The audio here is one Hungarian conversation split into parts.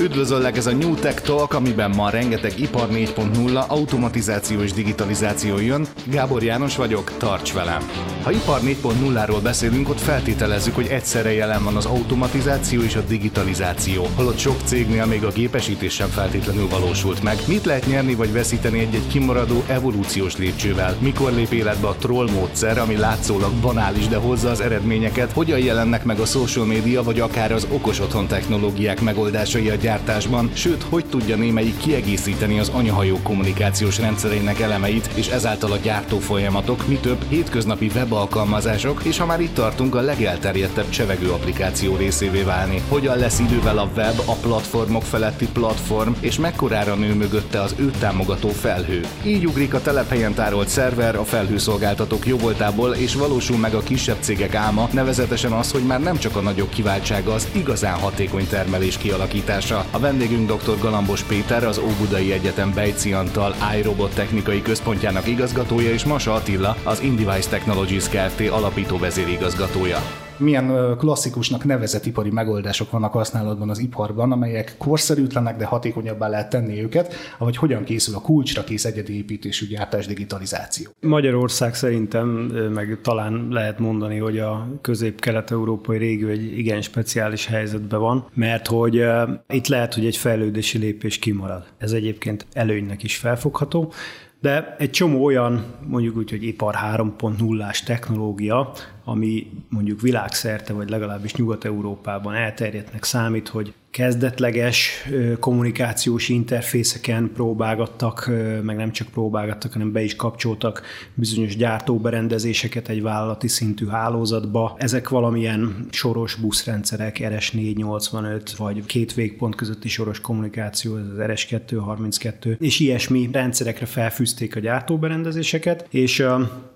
Üdvözöllek ez a New Tech Talk, amiben ma rengeteg ipar 4.0, automatizáció és digitalizáció jön. Gábor János vagyok, tarts velem! Ha ipar 4.0-ról beszélünk, ott feltételezzük, hogy egyszerre jelen van az automatizáció és a digitalizáció, holott sok cégnél még a gépesítés sem feltétlenül valósult meg. Mit lehet nyerni vagy veszíteni egy-egy kimaradó evolúciós lépcsővel? Mikor lép életbe a troll módszer, ami látszólag banális, de hozza az eredményeket? Hogyan jelennek meg a social media vagy akár az okos otthon technológiák megoldásai a gyártásban, sőt, hogy tudja némelyik kiegészíteni az anyahajó kommunikációs rendszerének elemeit, és ezáltal a gyártó folyamatok, mi több hétköznapi webalkalmazások, és ha már itt tartunk, a legelterjedtebb csevegő applikáció részévé válni. Hogyan lesz idővel a web, a platformok feletti platform, és mekkorára nő mögötte az őt támogató felhő. Így ugrik a telephelyen tárolt szerver a felhőszolgáltatók jóvoltából, és valósul meg a kisebb cégek álma, nevezetesen az, hogy már nem csak a nagyobb kiváltsága az igazán hatékony termelés kialakítása, a vendégünk dr. Galambos Péter, az Óbudai Egyetem Bejci Antal iRobot technikai központjának igazgatója, és Masa Attila, az Indivice Technologies Kft. alapító vezérigazgatója milyen klasszikusnak nevezett ipari megoldások vannak használatban az iparban, amelyek korszerűtlenek, de hatékonyabbá lehet tenni őket, vagy hogyan készül a kulcsra kész egyedi építésű gyártás digitalizáció. Magyarország szerintem, meg talán lehet mondani, hogy a közép-kelet-európai régió egy igen speciális helyzetben van, mert hogy itt lehet, hogy egy fejlődési lépés kimarad. Ez egyébként előnynek is felfogható, de egy csomó olyan, mondjuk úgy, hogy ipar 3.0-ás technológia, ami mondjuk világszerte, vagy legalábbis Nyugat-Európában elterjedtnek számít, hogy kezdetleges kommunikációs interfészeken próbálgattak, meg nem csak próbálgattak, hanem be is kapcsoltak bizonyos gyártóberendezéseket egy vállalati szintű hálózatba. Ezek valamilyen soros buszrendszerek, RS485, vagy két végpont közötti soros kommunikáció, ez az RS232, és ilyesmi rendszerekre felfűzték a gyártóberendezéseket, és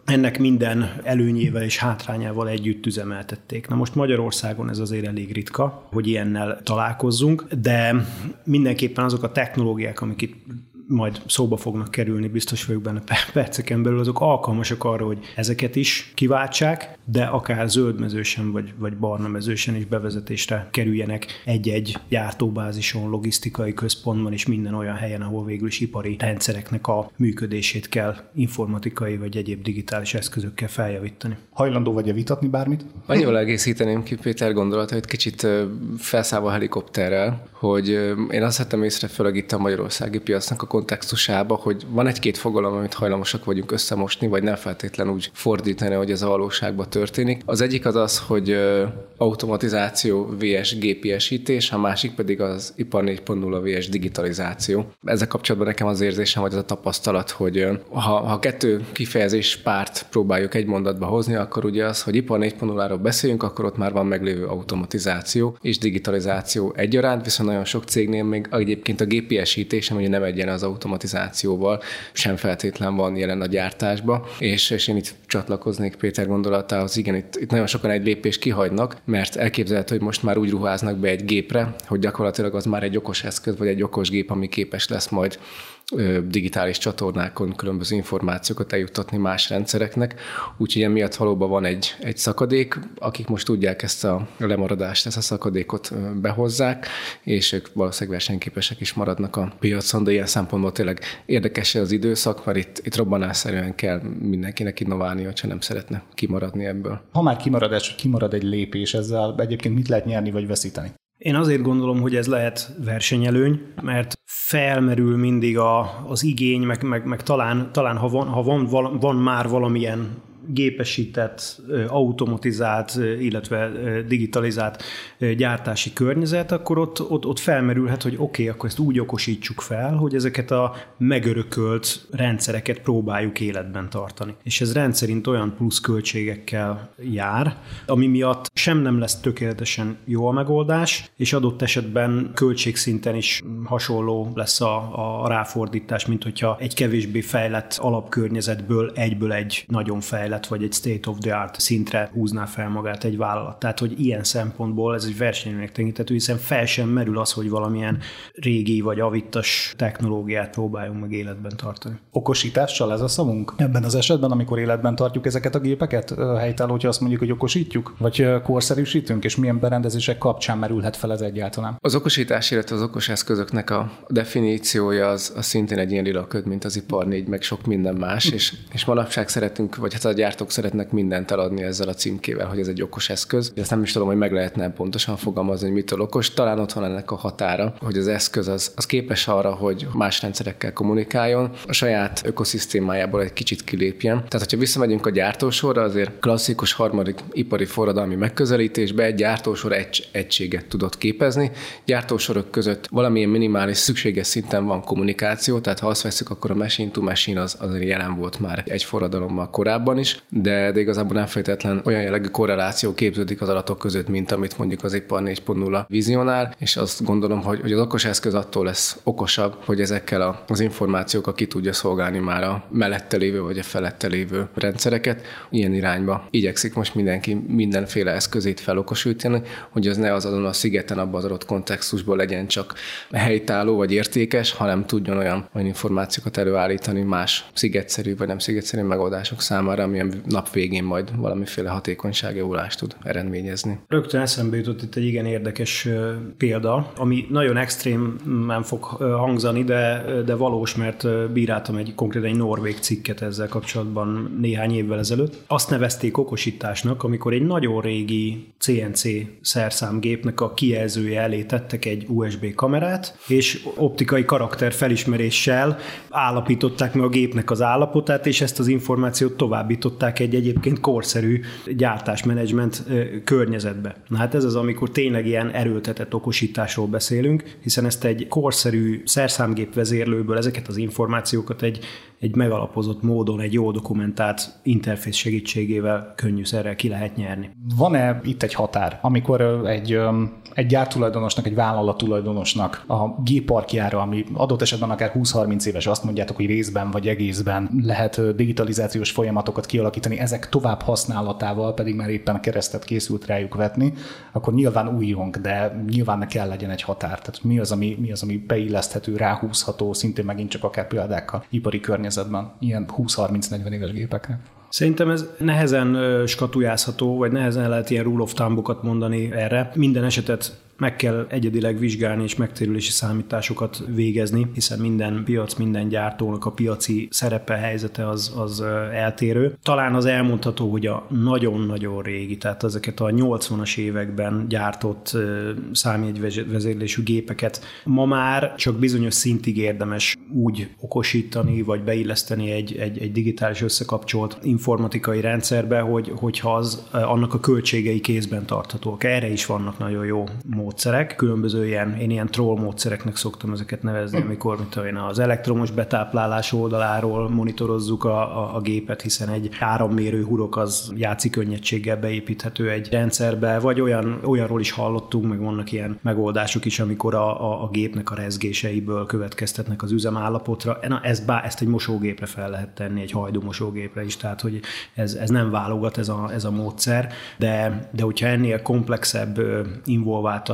ennek minden előnyével és hátrányával együtt üzemeltették. Na most Magyarországon ez azért elég ritka, hogy ilyennel találkozzunk, de mindenképpen azok a technológiák, amik itt majd szóba fognak kerülni, biztos vagyok benne perceken belül, azok alkalmasak arra, hogy ezeket is kiváltsák, de akár zöldmezősen vagy, vagy barna mezősen is bevezetésre kerüljenek egy-egy gyártóbázison, logisztikai központban és minden olyan helyen, ahol végül is ipari rendszereknek a működését kell informatikai vagy egyéb digitális eszközökkel feljavítani. Hajlandó vagy-e vitatni bármit? Annyival egészíteném ki Péter gondolatait, kicsit felszállva a helikopterrel, hogy én azt vettem észre, főleg itt a magyarországi piacnak a kontextusába, hogy van egy-két fogalom, amit hajlamosak vagyunk összemosni, vagy nem feltétlen úgy fordítani, hogy ez a valóságban történik. Az egyik az az, hogy automatizáció vs gépiesítés, a másik pedig az ipar 4.0 vs digitalizáció. Ezzel kapcsolatban nekem az érzésem, vagy az a tapasztalat, hogy ha, ha kettő kifejezés párt próbáljuk egy mondatba hozni, akkor ugye az, hogy ipar 4.0-ról beszéljünk, akkor ott már van meglévő automatizáció és digitalizáció egyaránt, viszont nagyon sok cégnél még egyébként a gépiesítés, ugye nem egyen az automatizációval, sem feltétlen van jelen a gyártásba, és, és én itt csatlakoznék Péter gondolatához, igen, itt, itt nagyon sokan egy lépést kihagynak, mert elképzelhető, hogy most már úgy ruháznak be egy gépre, hogy gyakorlatilag az már egy okos eszköz, vagy egy okos gép, ami képes lesz majd digitális csatornákon különböző információkat eljuttatni más rendszereknek, úgyhogy emiatt valóban van egy, egy szakadék, akik most tudják ezt a lemaradást, ezt a szakadékot behozzák, és ők valószínűleg versenyképesek is maradnak a piacon, de ilyen szempontból tényleg érdekes az időszak, mert itt, itt robbanásszerűen kell mindenkinek innoválni, ha nem szeretne kimaradni ebből. Ha már kimaradás, kimarad egy lépés, ezzel egyébként mit lehet nyerni vagy veszíteni? Én azért gondolom, hogy ez lehet versenyelőny, mert felmerül mindig a, az igény, meg, meg, meg talán, talán ha, van, ha van, van már valamilyen gépesített, automatizált, illetve digitalizált gyártási környezet, akkor ott, ott, ott felmerülhet, hogy oké, okay, akkor ezt úgy okosítsuk fel, hogy ezeket a megörökölt rendszereket próbáljuk életben tartani. És ez rendszerint olyan plusz költségekkel jár, ami miatt sem nem lesz tökéletesen jó a megoldás, és adott esetben költségszinten is hasonló lesz a, a ráfordítás, mint hogyha egy kevésbé fejlett alapkörnyezetből egyből egy nagyon fejlett fejlett, vagy egy state of the art szintre húzná fel magát egy vállalat. Tehát, hogy ilyen szempontból ez egy versenynek tekintető, hiszen fel sem merül az, hogy valamilyen régi vagy avittas technológiát próbáljunk meg életben tartani. Okosítással ez a szavunk? Ebben az esetben, amikor életben tartjuk ezeket a gépeket, helytálló, hogyha azt mondjuk, hogy okosítjuk, vagy korszerűsítünk, és milyen berendezések kapcsán merülhet fel ez egyáltalán? Az okosítás, illetve az okos eszközöknek a definíciója az, az szintén egy ilyen lila köd, mint az ipar négy, meg sok minden más, és, és manapság szeretünk, vagy hát a gyártók szeretnek mindent eladni ezzel a címkével, hogy ez egy okos eszköz. Ezt nem is tudom, hogy meg lehetne pontosan fogalmazni, hogy mitől okos. Talán ott van ennek a határa, hogy az eszköz az, az képes arra, hogy más rendszerekkel kommunikáljon, a saját ökoszisztémájából egy kicsit kilépjen. Tehát, hogyha visszamegyünk a gyártósorra, azért klasszikus harmadik ipari forradalmi megközelítésbe egy gyártósor egy, egységet tudott képezni. Gyártósorok között valamilyen minimális szükséges szinten van kommunikáció, tehát ha azt veszük, akkor a machine to machine az azért jelen volt már egy forradalommal korábban is, de, de igazából nem feltétlen olyan jellegű korreláció képződik az adatok között, mint amit mondjuk az ipar 4.0 vizionál, és azt gondolom, hogy, hogy az okos eszköz attól lesz okosabb, hogy ezekkel a, az információkkal ki tudja szolgálni már a mellette lévő vagy a felette lévő rendszereket. Ilyen irányba igyekszik most mindenki mindenféle eszközét felokosítani, hogy az ne az azon a szigeten abban az adott kontextusból legyen csak helytálló vagy értékes, hanem tudjon olyan, olyan információkat előállítani más szigetszerű vagy nem szigetszerű megoldások számára, amilyen nap végén majd valamiféle hatékonysági javulást tud eredményezni. Rögtön eszembe jutott itt egy igen érdekes példa, ami nagyon extrém nem fog hangzani, de, de valós, mert bíráltam egy konkrétan egy norvég cikket ezzel kapcsolatban néhány évvel ezelőtt. Azt nevezték okosításnak, amikor egy nagyon régi CNC szerszámgépnek a kijelzője elé tettek egy USB kamerát, és optikai karakter felismeréssel állapították meg a gépnek az állapotát, és ezt az információt továbbították egy egyébként korszerű gyártásmenedzsment környezetbe. Na hát ez az, amikor tényleg ilyen erőltetett okosításról beszélünk, hiszen ezt egy korszerű szerszámgép vezérlőből ezeket az információkat egy, egy megalapozott módon, egy jó dokumentált interfész segítségével könnyűszerrel ki lehet nyerni. Van-e itt egy határ, amikor egy, egy gyártulajdonosnak, egy vállalat tulajdonosnak a gépparkjára, ami adott esetben akár 20-30 éves, azt mondjátok, hogy részben vagy egészben lehet digitalizációs folyamatokat kialakítani, ezek tovább használatával pedig már éppen a keresztet készült rájuk vetni, akkor nyilván újjunk, de nyilván ne kell legyen egy határ. Tehát mi az, ami, mi az, ami beilleszthető, ráhúzható, szintén megint csak akár példákkal ipari környezetben, ilyen 20-30-40 éves gépekre. Szerintem ez nehezen skatujázható, vagy nehezen lehet ilyen rule of mondani erre. Minden esetet meg kell egyedileg vizsgálni és megtérülési számításokat végezni, hiszen minden piac, minden gyártónak a piaci szerepe, helyzete az, az eltérő. Talán az elmondható, hogy a nagyon-nagyon régi, tehát ezeket a 80-as években gyártott számjegyvezérlésű gépeket ma már csak bizonyos szintig érdemes úgy okosítani, vagy beilleszteni egy, egy, egy digitális összekapcsolt informatikai rendszerbe, hogy, hogyha az annak a költségei kézben tarthatóak. Erre is vannak nagyon jó módszerek, különböző ilyen, én ilyen troll módszereknek szoktam ezeket nevezni, amikor mint én az elektromos betáplálás oldaláról monitorozzuk a, a, a gépet, hiszen egy árammérő hurok az játszik könnyedséggel beépíthető egy rendszerbe, vagy olyan, olyanról is hallottunk, meg vannak ilyen megoldások is, amikor a, a, a gépnek a rezgéseiből következtetnek az üzemállapotra. Na, ez bá, ezt egy mosógépre fel lehet tenni, egy hajdú mosógépre is, tehát hogy ez, ez nem válogat ez a, ez a módszer, de, de hogyha ennél komplexebb,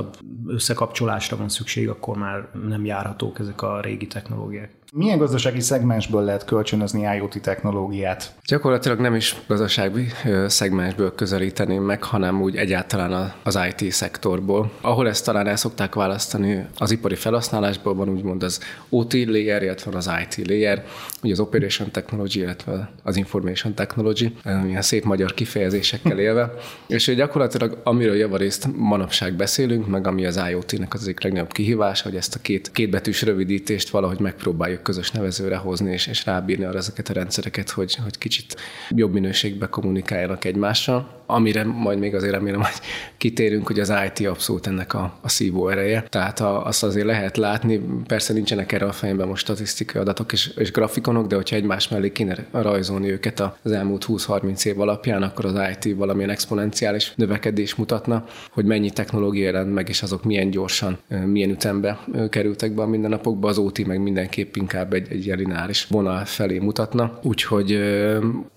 involváltabb összekapcsolásra van szükség, akkor már nem járhatók ezek a régi technológiák. Milyen gazdasági szegmensből lehet kölcsönözni IoT technológiát? Gyakorlatilag nem is gazdasági szegmensből közelíteném meg, hanem úgy egyáltalán az IT szektorból. Ahol ezt talán el szokták választani az ipari felhasználásból, van úgymond az OT layer, illetve az IT layer, ugye az Operation Technology, illetve az Information Technology, ilyen szép magyar kifejezésekkel élve. És gyakorlatilag amiről javarészt manapság beszélünk, meg ami az IoT-nek az egyik legnagyobb kihívás, hogy ezt a két, kétbetűs rövidítést valahogy megpróbáljuk közös nevezőre hozni, és, és rábírni arra ezeket a rendszereket, hogy, hogy kicsit jobb minőségbe kommunikáljanak egymással amire majd még azért remélem, hogy kitérünk, hogy az IT abszolút ennek a, a szívó ereje. Tehát a, azt azért lehet látni, persze nincsenek erre a fejemben most statisztikai adatok és, és grafikonok, de hogyha egymás mellé kéne rajzolni őket az elmúlt 20-30 év alapján, akkor az IT valamilyen exponenciális növekedés mutatna, hogy mennyi technológia jelent meg, és azok milyen gyorsan, milyen ütembe kerültek be a mindennapokba, az OT meg mindenképp inkább egy, egy lineáris vonal felé mutatna. Úgyhogy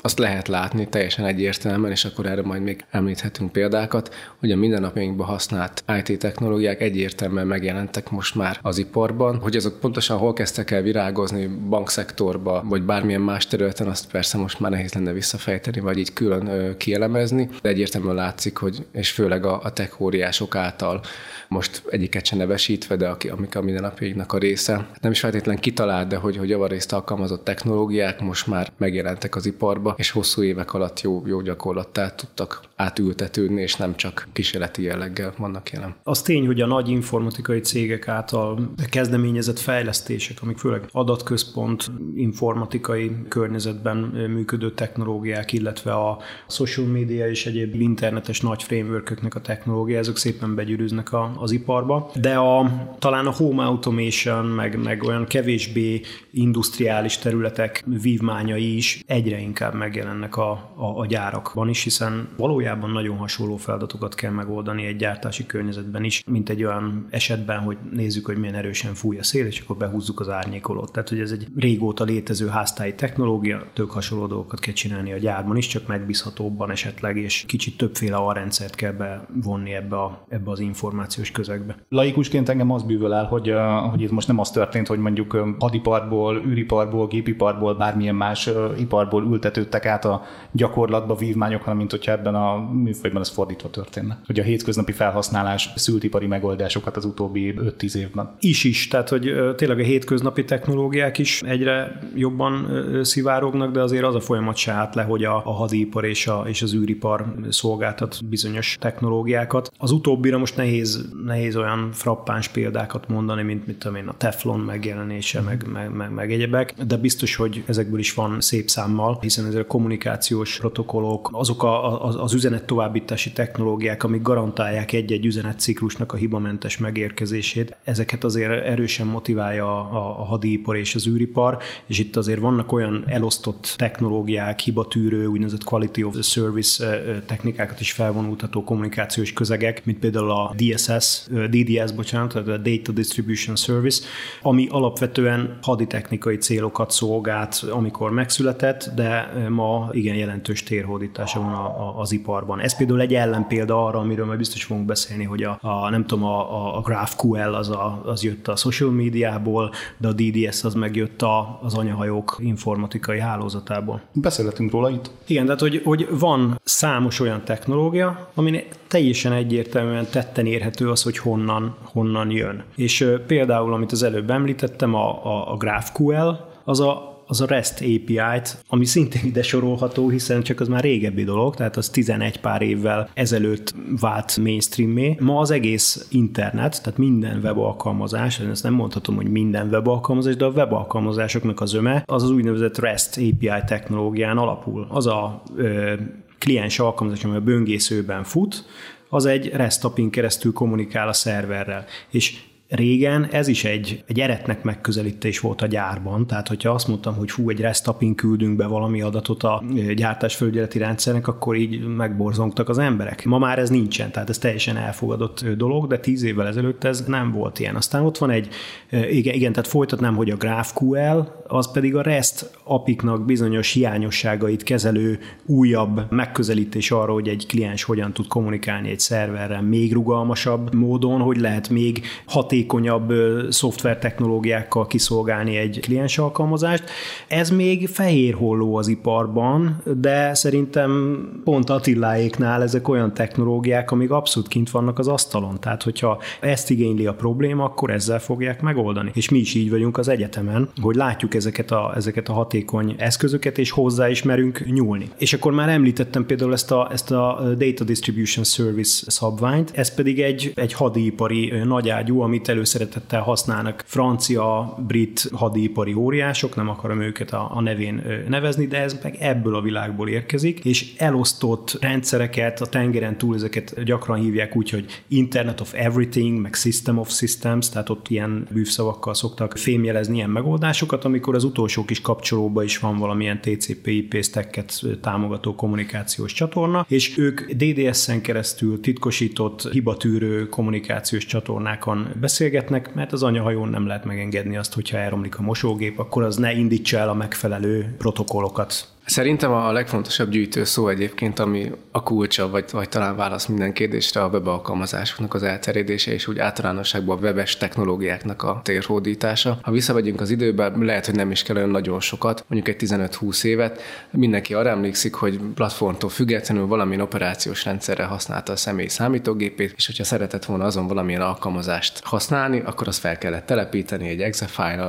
azt lehet látni teljesen egyértelműen, és akkor erre majd még említhetünk példákat, hogy a mindennapjainkban használt IT technológiák egyértelműen megjelentek most már az iparban. Hogy azok pontosan hol kezdtek el virágozni, bankszektorba, vagy bármilyen más területen, azt persze most már nehéz lenne visszafejteni, vagy így külön kielemezni, de egyértelműen látszik, hogy és főleg a, a tech által most egyiket sem nevesítve, de aki, amik a mindennapjaiknak a része. Nem is feltétlenül kitalált, de hogy, hogy javarészt alkalmazott technológiák most már megjelentek az iparba, és hosszú évek alatt jó, jó gyakorlattá tudtak átültetődni, és nem csak kísérleti jelleggel vannak jelen. Az tény, hogy a nagy informatikai cégek által kezdeményezett fejlesztések, amik főleg adatközpont, informatikai környezetben működő technológiák, illetve a social media és egyéb internetes nagy frameworköknek a technológia, ezek szépen begyűrűznek a, az iparba. De a, talán a home automation, meg, meg olyan kevésbé industriális területek vívmányai is egyre inkább megjelennek a, a, a gyárakban is, hiszen valójában nagyon hasonló feladatokat kell megoldani egy gyártási környezetben is, mint egy olyan esetben, hogy nézzük, hogy milyen erősen fúj a szél, és akkor behúzzuk az árnyékolót. Tehát, hogy ez egy régóta létező háztáji technológia, tök hasonló dolgokat kell csinálni a gyárban is, csak megbízhatóbban esetleg, és kicsit többféle arrendszert kell bevonni ebbe, a, ebbe az információs közegbe. Laikusként engem az bűvöl el, hogy, hogy itt most nem az történt, hogy mondjuk hadiparból, űriparból, gépiparból, bármilyen más iparból ültetődtek át a gyakorlatba vívmányok, hanem mint hogyha ebben a műfajban ez fordítva történne. Hogy a hétköznapi felhasználás szült ipari megoldásokat az utóbbi 5-10 évben. Is is, tehát hogy tényleg a hétköznapi technológiák is egyre jobban szivárognak, de azért az a folyamat se állt le, hogy a, a hadipar és, a, és az űripar szolgáltat bizonyos technológiákat. Az utóbbira most nehéz, nehéz olyan frappáns példákat mondani, mint mit tudom én, a teflon megjelenése, meg, meg, meg, meg egyebek, de biztos, hogy ezekből is van szép számmal, hiszen ezek a kommunikációs protokollok, azok a, az, az üzenet továbbítási technológiák, amik garantálják egy-egy üzenetciklusnak a hibamentes megérkezését, ezeket azért erősen motiválja a, a hadipar és az űripar, és itt azért vannak olyan elosztott technológiák, hibatűrő, úgynevezett quality of the service technikákat is felvonultató kommunikációs közegek, mint például a DSS, DDS, bocsánat, tehát a Data Distribution Service, ami alapvetően haditechnikai célokat szolgált, amikor megszületett, de ma igen jelentős térhódítása van a, a, az iparban. Ez például egy ellenpélda arra, amiről majd biztos fogunk beszélni, hogy a, a nem tudom, a, a GraphQL az, a, az jött a social médiából, de a DDS az megjött a, az anyahajók informatikai hálózatából. Beszélhetünk róla itt. Igen, tehát hogy, hogy van számos olyan technológia, ami teljesen egyértelműen tetten érhető az, hogy honnan, honnan jön. És például, amit az előbb említettem, a, a, a GraphQL, az a az a REST API-t, ami szintén ide sorolható, hiszen csak az már régebbi dolog, tehát az 11 pár évvel ezelőtt vált mainstreamé. Ma az egész internet, tehát minden webalkalmazás, ezt nem mondhatom, hogy minden webalkalmazás, de a webalkalmazásoknak az öme, az az úgynevezett REST API technológián alapul. Az a ö, kliens alkalmazás, ami a böngészőben fut, az egy REST API-n keresztül kommunikál a szerverrel. És régen ez is egy, egy eretnek megközelítés volt a gyárban, tehát hogyha azt mondtam, hogy fú, egy restapin küldünk be valami adatot a gyártásfelügyeleti rendszernek, akkor így megborzongtak az emberek. Ma már ez nincsen, tehát ez teljesen elfogadott dolog, de tíz évvel ezelőtt ez nem volt ilyen. Aztán ott van egy, igen, igen tehát folytatnám, hogy a GraphQL, az pedig a REST apiknak bizonyos hiányosságait kezelő újabb megközelítés arra, hogy egy kliens hogyan tud kommunikálni egy szerverrel még rugalmasabb módon, hogy lehet még hatékonyabb hatékonyabb szoftver technológiákkal kiszolgálni egy kliens alkalmazást. Ez még fehér holló az iparban, de szerintem pont Attiláéknál ezek olyan technológiák, amik abszolút kint vannak az asztalon. Tehát, hogyha ezt igényli a probléma, akkor ezzel fogják megoldani. És mi is így vagyunk az egyetemen, hogy látjuk ezeket a, ezeket a hatékony eszközöket, és hozzá is merünk nyúlni. És akkor már említettem például ezt a, ezt a Data Distribution Service szabványt, ez pedig egy, egy hadipari nagyágyú, amit előszeretettel használnak francia, brit hadipari óriások, nem akarom őket a, a nevén nevezni, de ez meg ebből a világból érkezik, és elosztott rendszereket, a tengeren túl ezeket gyakran hívják úgy, hogy Internet of Everything, meg System of Systems, tehát ott ilyen bűvszavakkal szoktak fémjelezni ilyen megoldásokat, amikor az utolsó kis kapcsolóba is van valamilyen TCP/IP stacket támogató kommunikációs csatorna, és ők DDS-en keresztül titkosított, hibatűrő kommunikációs csatornákon beszélgetnek, mert az anyahajón nem lehet megengedni azt, hogyha elromlik a mosógép, akkor az ne indítsa el a megfelelő protokollokat Szerintem a legfontosabb gyűjtő szó egyébként, ami a kulcsa, vagy, vagy talán válasz minden kérdésre a web alkalmazásoknak az elterjedése, és úgy általánosságban a webes technológiáknak a térhódítása. Ha visszamegyünk az időbe, lehet, hogy nem is kell olyan nagyon sokat, mondjuk egy 15-20 évet, mindenki arra emlékszik, hogy platformtól függetlenül valamilyen operációs rendszerre használta a személy számítógépét, és hogyha szeretett volna azon valamilyen alkalmazást használni, akkor azt fel kellett telepíteni egy exe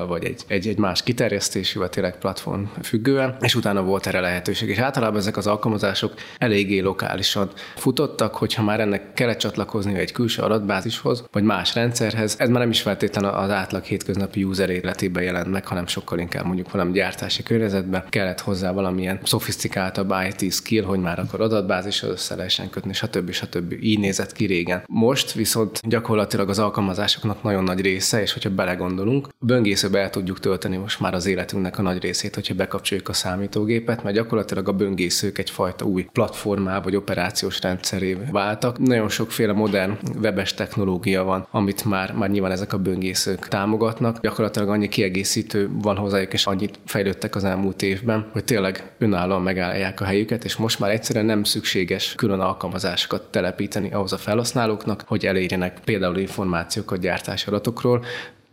vagy egy, egy, egy más vagy tényleg platform függően, és utána volt volt erre lehetőség. És általában ezek az alkalmazások eléggé lokálisan futottak, hogyha már ennek kellett csatlakozni egy külső adatbázishoz, vagy más rendszerhez, ez már nem is feltétlenül az átlag hétköznapi user életében jelent meg, hanem sokkal inkább mondjuk valami gyártási környezetben kellett hozzá valamilyen szofisztikáltabb IT skill, hogy már akkor adatbázishoz össze lehessen kötni, stb. stb. Így nézett ki régen. Most viszont gyakorlatilag az alkalmazásoknak nagyon nagy része, és hogyha belegondolunk, böngészőbe el tudjuk tölteni most már az életünknek a nagy részét, hogyha bekapcsoljuk a számítógépet, szerepet, mert gyakorlatilag a böngészők egyfajta új platformá vagy operációs rendszeré váltak. Nagyon sokféle modern webes technológia van, amit már, már nyilván ezek a böngészők támogatnak. Gyakorlatilag annyi kiegészítő van hozzájuk, és annyit fejlődtek az elmúlt évben, hogy tényleg önállóan megállják a helyüket, és most már egyszerűen nem szükséges külön alkalmazásokat telepíteni ahhoz a felhasználóknak, hogy elérjenek például információkat gyártási adatokról,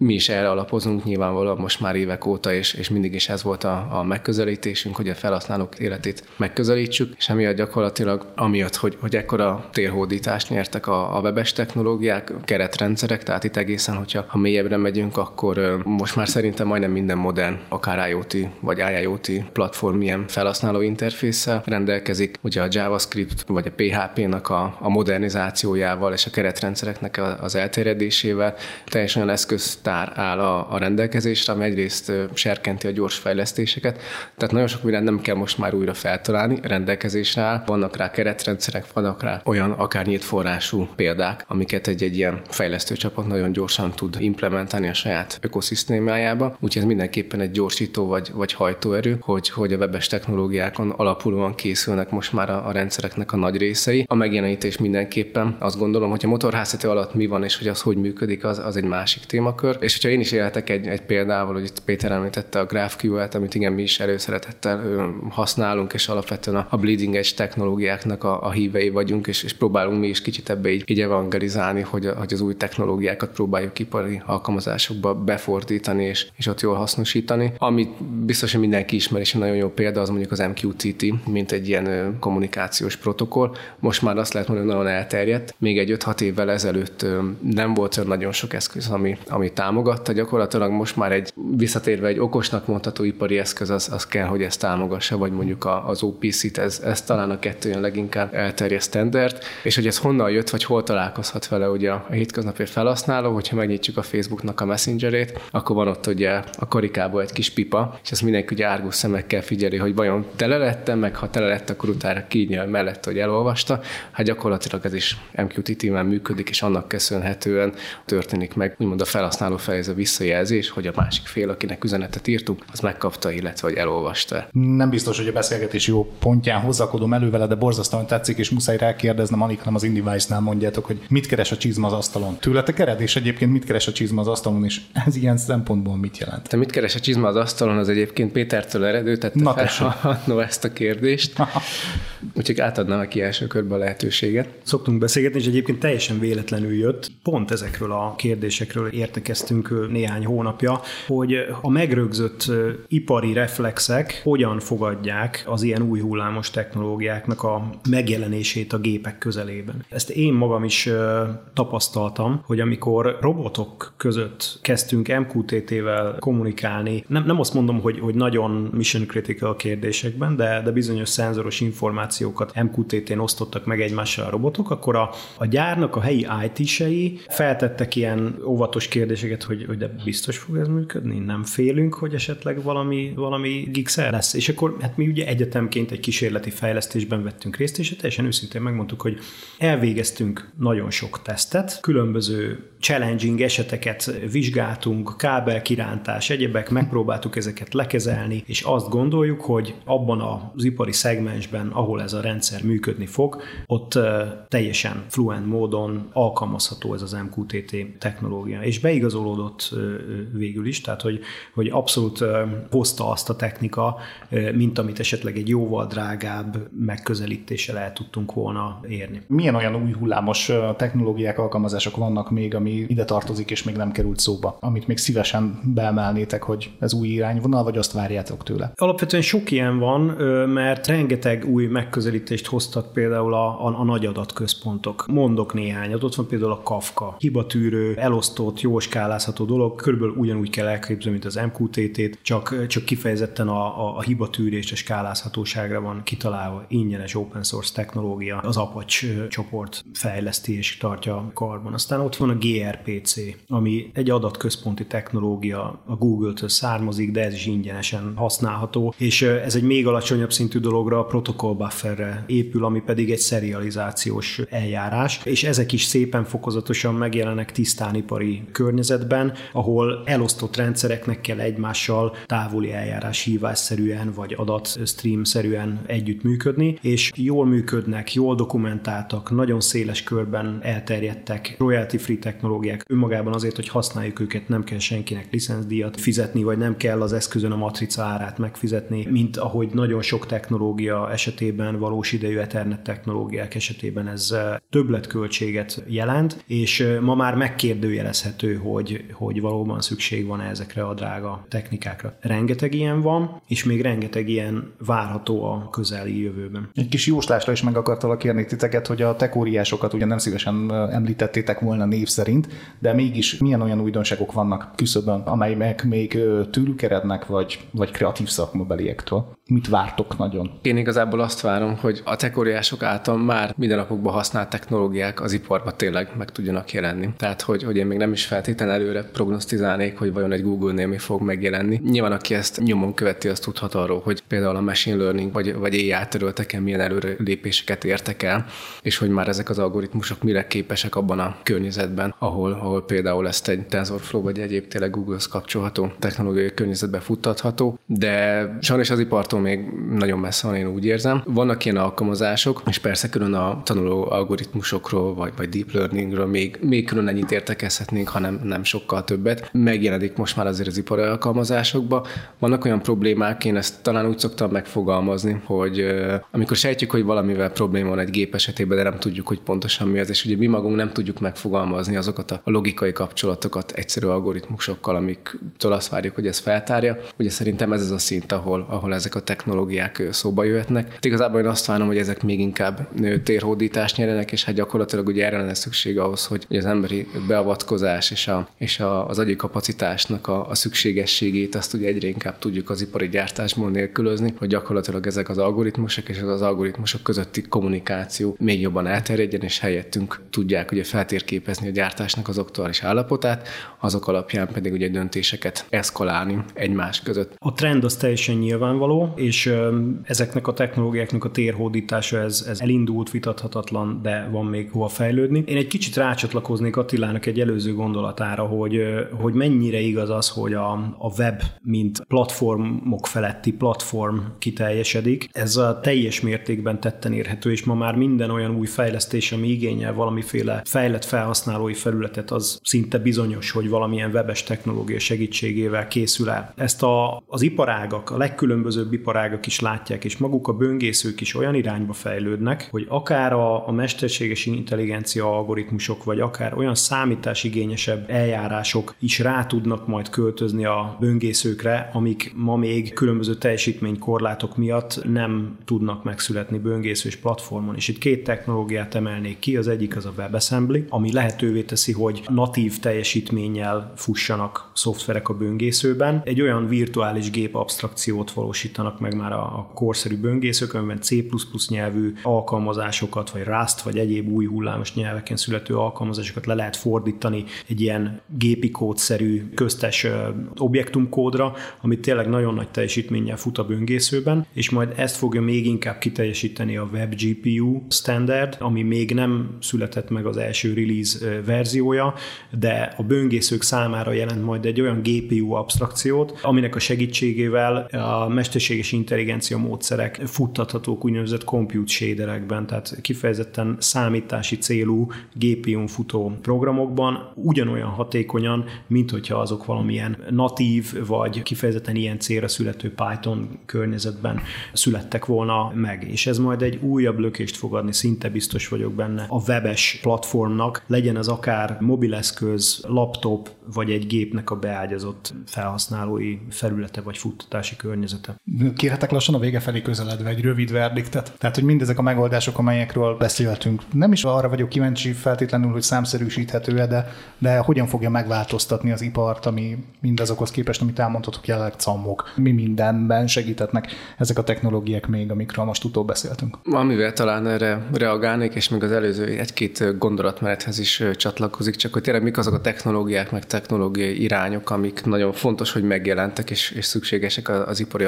mi is erre alapozunk nyilvánvalóan most már évek óta, és, és mindig is ez volt a, a megközelítésünk, hogy a felhasználók életét megközelítsük, és emiatt gyakorlatilag, amiatt, hogy, hogy ekkora térhódítást nyertek a, a webes technológiák, keretrendszerek, tehát itt egészen, hogyha ha mélyebbre megyünk, akkor most már szerintem majdnem minden modern, akár IoT vagy IIoT platform ilyen felhasználó interfésszel rendelkezik, ugye a JavaScript vagy a PHP-nak a, a modernizációjával és a keretrendszereknek az elterjedésével teljesen olyan eszköz sztár áll a, a rendelkezésre, ami egyrészt serkenti a gyors fejlesztéseket, tehát nagyon sok mindent nem kell most már újra feltalálni, rendelkezésre áll, vannak rá keretrendszerek, vannak rá olyan akár nyílt forrású példák, amiket egy-egy ilyen fejlesztő csapat nagyon gyorsan tud implementálni a saját ökoszisztémájába, úgyhogy ez mindenképpen egy gyorsító vagy, vagy hajtóerő, hogy, hogy a webes technológiákon alapulóan készülnek most már a, a rendszereknek a nagy részei. A megjelenítés mindenképpen azt gondolom, hogy a motorháztető alatt mi van és hogy az hogy működik, az, az egy másik témakör, és hogyha én is élhetek egy, egy példával, hogy itt Péter említette a GraphQL-t, amit igen mi is előszeretettel használunk, és alapvetően a, bleeding edge technológiáknak a, a hívei vagyunk, és, és próbálunk mi is kicsit ebbe így, így evangelizálni, hogy, hogy az új technológiákat próbáljuk ipari alkalmazásokba befordítani, és, és ott jól hasznosítani. Amit biztos, hogy mindenki ismer, és egy nagyon jó példa, az mondjuk az MQTT, mint egy ilyen kommunikációs protokoll. Most már azt lehet mondani, hogy nagyon elterjedt. Még egy 5-6 évvel ezelőtt nem volt olyan nagyon sok eszköz, ami, ami támogatta, gyakorlatilag most már egy visszatérve egy okosnak mondható ipari eszköz, az, az kell, hogy ezt támogassa, vagy mondjuk az OPC-t, ez, ez talán a kettő jön leginkább elterjedt standard, és hogy ez honnan jött, vagy hol találkozhat vele ugye a hétköznapi felhasználó, hogyha megnyitjuk a Facebooknak a messengerét, akkor van ott ugye a karikából egy kis pipa, és ezt mindenki ugye árgus szemekkel figyeli, hogy vajon tele lettem, meg ha tele lett, akkor utána kinyel mellett, hogy elolvasta. Hát gyakorlatilag ez is MQTT-ben működik, és annak köszönhetően történik meg úgymond a felhasználó felhasználó felé ez a visszajelzés, hogy a másik fél, akinek üzenetet írtunk, az megkapta, illetve hogy elolvasta. Nem biztos, hogy a beszélgetés jó pontján hozzakodom elő vele, de borzasztóan tetszik, és muszáj rákérdeznem, alig nem az Indivice-nál mondjátok, hogy mit keres a csizma az asztalon. Tőletek ered, és egyébként mit keres a csizma az asztalon, és ez ilyen szempontból mit jelent? Te mit keres a csizma az asztalon, az egyébként Pétertől eredő, tehát Na, fel ezt a kérdést. Úgyhogy átadnám neki első körbe a lehetőséget. Szoktunk beszélgetni, és egyébként teljesen véletlenül jött. Pont ezekről a kérdésekről értek elvégeztünk néhány hónapja, hogy a megrögzött ipari reflexek hogyan fogadják az ilyen új hullámos technológiáknak a megjelenését a gépek közelében. Ezt én magam is tapasztaltam, hogy amikor robotok között kezdtünk MQTT-vel kommunikálni, nem, nem azt mondom, hogy, hogy nagyon mission critical kérdésekben, de, de bizonyos szenzoros információkat MQTT-n osztottak meg egymással a robotok, akkor a, a gyárnak a helyi IT-sei feltettek ilyen óvatos kérdéseket, hogy, hogy de biztos fog ez működni? Nem félünk, hogy esetleg valami, valami gigszer lesz. És akkor hát mi ugye egyetemként egy kísérleti fejlesztésben vettünk részt, és teljesen őszintén megmondtuk, hogy elvégeztünk nagyon sok tesztet, különböző challenging eseteket vizsgáltunk, kábelkirántás, egyebek, megpróbáltuk ezeket lekezelni, és azt gondoljuk, hogy abban az ipari szegmensben, ahol ez a rendszer működni fog, ott teljesen fluent módon alkalmazható ez az MQTT technológia. És beigazolódott végül is, tehát hogy, hogy abszolút hozta azt a technika, mint amit esetleg egy jóval drágább megközelítéssel el tudtunk volna érni. Milyen olyan új hullámos technológiák, alkalmazások vannak még, ami ide tartozik és még nem került szóba, amit még szívesen beemelnétek, hogy ez új irányvonal, vagy azt várjátok tőle? Alapvetően sok ilyen van, mert rengeteg új megközelítést hoztak például a, a, a nagy adatközpontok. Mondok néhányat, ott van például a Kafka, hibatűrő, elosztott, jó skálázható dolog, körülbelül ugyanúgy kell elképzelni, mint az MQTT-t, csak, csak kifejezetten a, a, a hibatűrés és skálázhatóságra van kitalálva ingyenes open source technológia, az Apache csoport fejleszti és tartja karban. Aztán ott van a gRPC, ami egy adatközponti technológia, a Google-től származik, de ez is ingyenesen használható, és ez egy még alacsonyabb szintű dologra a protokoll bufferre épül, ami pedig egy serializációs eljárás, és ezek is szépen fokozatosan megjelennek tisztán ipari környezetben, ahol elosztott rendszereknek kell egymással távoli eljárás hívásszerűen vagy adat stream-szerűen együtt működni, és jól működnek, jól dokumentáltak, nagyon széles körben elterjedtek, royalty-free technológiák. Önmagában azért, hogy használjuk őket, nem kell senkinek licenszdíjat fizetni, vagy nem kell az eszközön a matrica árát megfizetni, mint ahogy nagyon sok technológia esetében, valós idejű Ethernet technológiák esetében ez többletköltséget jelent, és ma már megkérdőjelezhető, hogy, hogy valóban szükség van ezekre a drága technikákra. Rengeteg ilyen van, és még rengeteg ilyen várható a közeli jövőben. Egy kis jóslásra is meg akartalak kérni titeket, hogy a tekóriásokat ugye nem szívesen említettétek volna név szerint, de mégis milyen olyan újdonságok vannak küszöbön, amelyek még tőlük vagy, vagy kreatív szakmabeliektől? Mit vártok nagyon? Én igazából azt várom, hogy a tekóriások által már mindennapokban használt technológiák az iparba tényleg meg tudjanak jelenni. Tehát, hogy, hogy én még nem is feltétlenül előre prognosztizálnék, hogy vajon egy Google-nél mi fog megjelenni. Nyilván, aki ezt nyomon követi, az tudhat arról, hogy például a machine learning vagy, vagy AI területeken milyen előrelépéseket értek el, és hogy már ezek az algoritmusok mire képesek abban a környezetben, ahol, ahol például ezt egy TensorFlow vagy egyéb tényleg Google-hoz kapcsolható technológiai környezetbe futtatható, de sajnos az ipartól még nagyon messze van, én úgy érzem. Vannak ilyen alkalmazások, és persze külön a tanuló algoritmusokról, vagy, vagy deep learningről még, még külön ennyit értekezhetnénk, hanem nem sokkal többet. Megjelenik most már azért az ipari alkalmazásokba. Vannak olyan problémák, én ezt talán úgy szoktam megfogalmazni, hogy amikor sejtjük, hogy valamivel probléma van egy gép esetében, de nem tudjuk, hogy pontosan mi az, és ugye mi magunk nem tudjuk megfogalmazni azokat a logikai kapcsolatokat egyszerű algoritmusokkal, amiktől azt várjuk, hogy ez feltárja. Ugye szerintem ez az a szint, ahol, ahol ezek a technológiák szóba jöhetnek. Hát igazából én azt várom, hogy ezek még inkább térhódítást nyerjenek, és hát gyakorlatilag ugye erre lenne szükség ahhoz, hogy az emberi beavatkozás és, a, és a, az agyi kapacitásnak a, a szükségességét azt ugye egyre inkább tudjuk az ipari gyártásból nélkülözni, hogy gyakorlatilag ezek az algoritmusok és az algoritmusok közötti kommunikáció még jobban elterjedjen, és helyettünk tudják ugye feltérképezni a gyártásnak az aktuális állapotát, azok alapján pedig ugye döntéseket eszkalálni egymás között. A trend az teljesen nyilvánvaló, és ezeknek a technológiáknak a térhódítása ez, ez elindult, vitathatatlan, de van még hova fejlődni. Én egy kicsit rácsatlakoznék Attilának egy előző gondolatára, hogy, hogy mennyire igaz az, hogy a, a web, mint platformok feletti platform kiteljesedik. Ez a teljes mértékben tetten érhető, és ma már minden olyan új fejlesztés, ami igényel valamiféle fejlett felhasználói felületet, az szinte bizonyos, hogy valamilyen webes technológia segítségével készül el. Ezt a, az iparágak, a legkülönbözőbb iparágak is látják, és maguk a böngészők is olyan irányba fejlődnek, hogy akár a, a mesterséges intelligencia algoritmusok, vagy akár olyan számításigényesebb eljárások is rá tudnak majd költözni a böngészőkre, amik ma még különböző teljesítménykorlátok miatt nem tudnak megszületni böngészős platformon. És itt két technológiát emelnék ki, az egyik az a WebAssembly, ami lehetővé teszi, hogy natív teljesítménnyel fussanak szoftverek a böngészőben. Egy olyan virtuális gép abstrakciót valósítanak meg már a, a korszerű böngészők, amiben C++ nyelvű alkalmazásokat, vagy Rust, vagy egyéb új hullámos nyelveken születő alkalmazásokat le lehet fordítani egy ilyen gépi kódszerű köztes objektumkódra, amit tényleg nagyon nagy teljesítménnyel fut a böngészőben, és majd ezt fogja még inkább kiteljesíteni a WebGPU standard, ami még nem született meg az első release verziója, de a böngészők számára jelent majd egy olyan GPU abstrakciót, aminek a segítségével a mesterséges intelligencia módszerek futtathatók úgynevezett compute shaderekben, tehát kifejezetten számítási célú GPU-n futó programokban ugyanolyan hatékonyan, mint hogyha azok valamilyen natív vagy kifejezetten ilyen célra születő Python környezetben születtek volna meg. És ez majd egy újabb lökést fog adni, szinte biztos vagyok benne a webes platformnak, legyen az akár mobileszköz, laptop, vagy egy gépnek a beágyazott felhasználói felülete vagy futtatási környezete. Kérhetek lassan a vége felé közeledve egy rövid verdiktet. Tehát, hogy mindezek a megoldások, amelyekről beszéltünk, nem is arra vagyok kíváncsi feltétlenül, hogy számszerűsíthető-e, de, de hogyan fogja megváltoztatni az ipart, ami mindazokhoz képest, amit elmondhatok, jelenleg cammok. Mi mindenben segítetnek ezek a technológiák még, amikről most utóbb beszéltünk. Amivel talán erre reagálnék, és még az előző egy-két gondolatmenethez is csatlakozik, csak hogy tényleg mik azok a technológiák, meg technológiai irányok, amik nagyon fontos, hogy megjelentek és, és szükségesek az ipari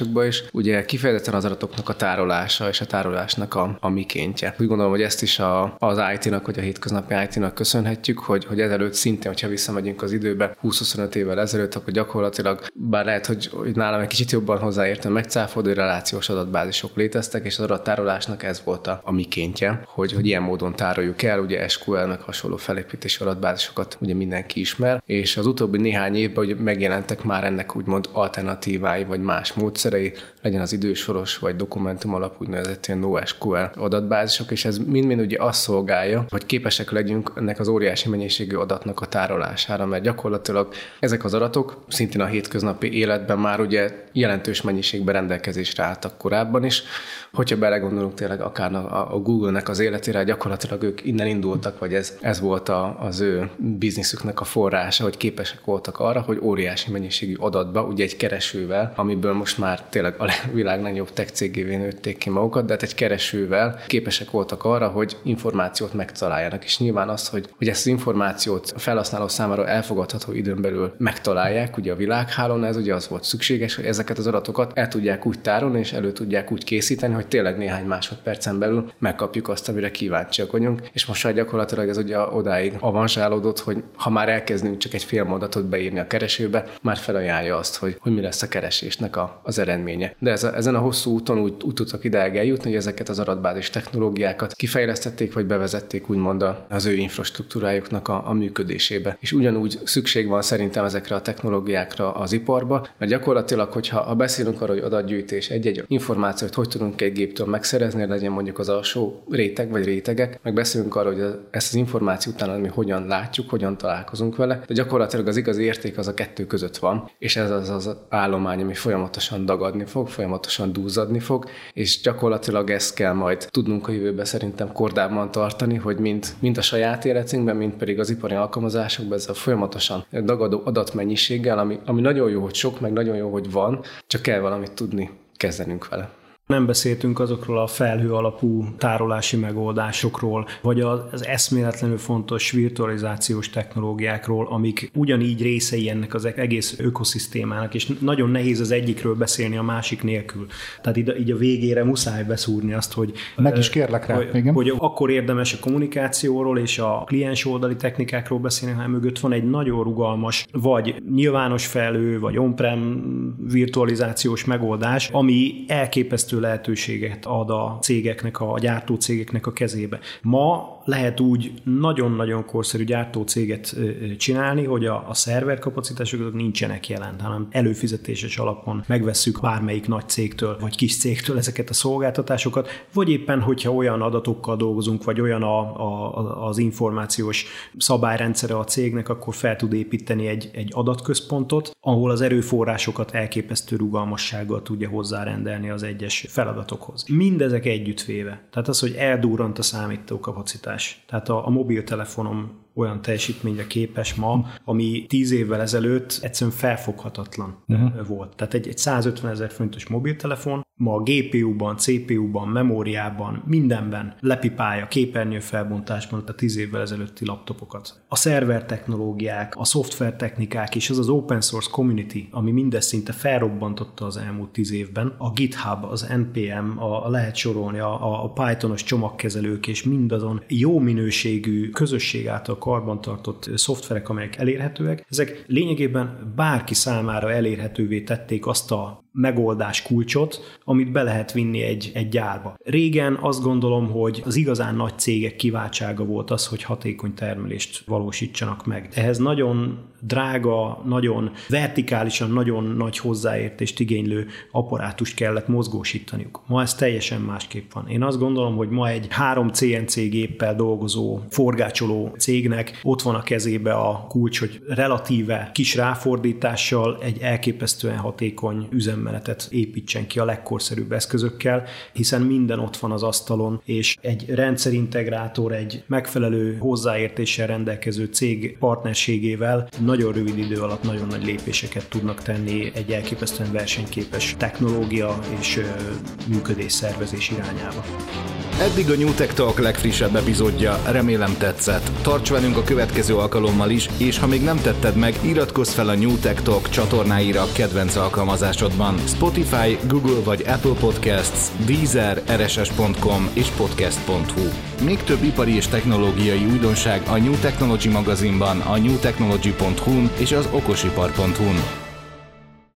alkalmazásokba is. Ugye kifejezetten az adatoknak a tárolása és a tárolásnak a, a mikéntje. Úgy gondolom, hogy ezt is a, az IT-nak, vagy a hétköznapi IT-nak köszönhetjük, hogy, hogy ezelőtt szintén, hogyha visszamegyünk az időbe 20-25 évvel ezelőtt, akkor gyakorlatilag, bár lehet, hogy, hogy nálam egy kicsit jobban hozzáértem, megcáfoldó relációs adatbázisok léteztek, és az adattárolásnak ez volt a, a mikéntje, hogy, hogy ilyen módon tároljuk el, ugye SQL meg hasonló felépítési adatbázisokat ugye mindenki ismer, és az utóbbi néhány évben ugye megjelentek már ennek úgymond alternatívái, vagy más módszerei, legyen az idősoros, vagy dokumentum alapú úgynevezett ilyen NoSQL adatbázisok, és ez mind-mind ugye azt szolgálja, hogy képesek legyünk ennek az óriási mennyiségű adatnak a tárolására, mert gyakorlatilag ezek az adatok szintén a hétköznapi életben már ugye jelentős mennyiségben rendelkezésre álltak korábban is, hogyha belegondolunk tényleg akár a, a Google-nek az életére, gyakorlatilag ők innen indultak, vagy ez, ez volt a, az ő bizniszüknek a forrása, hogy képesek voltak arra, hogy óriási mennyiségű adatba, ugye egy keresővel, amiből most már tényleg a világ legnagyobb tech cégévé nőtték ki magukat, de hát egy keresővel képesek voltak arra, hogy információt megtaláljanak. És nyilván az, hogy, hogy ezt az információt a felhasználó számára elfogadható időn belül megtalálják, ugye a világhálón, ez ugye az volt szükséges, hogy ezeket az adatokat el tudják úgy tárolni, és elő tudják úgy készíteni, hogy tényleg néhány másodpercen belül megkapjuk azt, amire kíváncsiak vagyunk. És most már gyakorlatilag ez ugye odáig avansálódott, hogy ha már elkezdünk csak egy fél mondatot beírni a keresőbe, már felajánlja azt, hogy, hogy mi lesz a keresésnek a, az eredménye. De ez a, ezen a hosszú úton úgy, úgy tudtak ideig eljutni, hogy ezeket az adatbázis technológiákat kifejlesztették, vagy bevezették úgymond az ő infrastruktúrájuknak a, a működésébe. És ugyanúgy szükség van szerintem ezekre a technológiákra az iparba, mert gyakorlatilag, hogyha ha beszélünk arról, hogy adatgyűjtés, egy-egy információt hogy tudunk egy géptől megszerezni, legyen mondjuk az alsó réteg vagy rétegek, meg beszélünk arról, hogy ezt az információt utána mi hogyan látjuk, hogyan találkozunk vele, de gyakorlatilag az igazi érték az a kettő között van, és ez az az állomány, ami folyamatosan dagadni fog, folyamatosan dúzadni fog, és gyakorlatilag ezt kell majd tudnunk a jövőben szerintem kordában tartani, hogy mind, mind a saját életünkben, mind pedig az ipari alkalmazásokban ez a folyamatosan dagadó adatmennyiséggel, ami, ami nagyon jó, hogy sok, meg nagyon jó, hogy van, csak kell valamit tudni kezdenünk vele. Nem beszéltünk azokról a felhő alapú tárolási megoldásokról, vagy az eszméletlenül fontos virtualizációs technológiákról, amik ugyanígy részei ennek az egész ökoszisztémának, és nagyon nehéz az egyikről beszélni a másik nélkül. Tehát így, így a végére muszáj beszúrni azt, hogy... Meg is kérlek rá, hogy, igen. hogy akkor érdemes a kommunikációról és a kliens oldali technikákról beszélni, hanem mögött van egy nagyon rugalmas, vagy nyilvános felhő, vagy on-prem virtualizációs megoldás, ami elképesztő lehetőséget ad a cégeknek, a gyártó cégeknek a kezébe. Ma lehet úgy nagyon-nagyon korszerű gyártócéget csinálni, hogy a, a szerver kapacitások nincsenek jelen, hanem előfizetéses alapon megvesszük bármelyik nagy cégtől, vagy kis cégtől ezeket a szolgáltatásokat, vagy éppen, hogyha olyan adatokkal dolgozunk, vagy olyan a, a, az információs szabályrendszere a cégnek, akkor fel tud építeni egy, egy adatközpontot, ahol az erőforrásokat elképesztő rugalmassággal tudja hozzárendelni az egyes feladatokhoz. Mindezek együttvéve. Tehát az, hogy eldurrant a számítókapacitás. Tehát a, a mobiltelefonom olyan teljesítményre képes ma, ami tíz évvel ezelőtt egyszerűen felfoghatatlan uh-huh. volt. Tehát egy, egy 150 ezer fontos mobiltelefon ma a GPU-ban, CPU-ban, memóriában, mindenben lepipálja képernyő felbontásban a tíz évvel ezelőtti laptopokat. A szerver technológiák, a szoftver technikák és az az open source community, ami mindezt szinte felrobbantotta az elmúlt tíz évben, a GitHub, az NPM, a, a lehet sorolni, a, a Pythonos csomagkezelők és mindazon jó minőségű közösség által karbantartott szoftverek, amelyek elérhetőek, ezek lényegében bárki számára elérhetővé tették azt a megoldás kulcsot, amit be lehet vinni egy, egy gyárba. Régen azt gondolom, hogy az igazán nagy cégek kiváltsága volt az, hogy hatékony termelést valósítsanak meg. Ehhez nagyon drága, nagyon vertikálisan, nagyon nagy hozzáértést igénylő apparátust kellett mozgósítaniuk. Ma ez teljesen másképp van. Én azt gondolom, hogy ma egy három CNC géppel dolgozó, forgácsoló cégnek ott van a kezébe a kulcs, hogy relatíve kis ráfordítással egy elképesztően hatékony üzemmenetet építsen ki a legkorszerűbb eszközökkel, hiszen minden ott van az asztalon, és egy rendszerintegrátor, egy megfelelő hozzáértéssel rendelkező cég partnerségével nagyon rövid idő alatt nagyon nagy lépéseket tudnak tenni egy elképesztően versenyképes technológia és működés szervezés irányába. Eddig a New Tech Talk legfrissebb epizódja, remélem tetszett. Tarts velünk a következő alkalommal is, és ha még nem tetted meg, iratkozz fel a New Tech Talk csatornáira a kedvenc alkalmazásodban. Spotify, Google vagy Apple Podcasts, Deezer, rss.com és podcast.hu. Még több ipari és technológiai újdonság a New Technology magazinban, a newtechnology.hu és az okosipar.hu-n.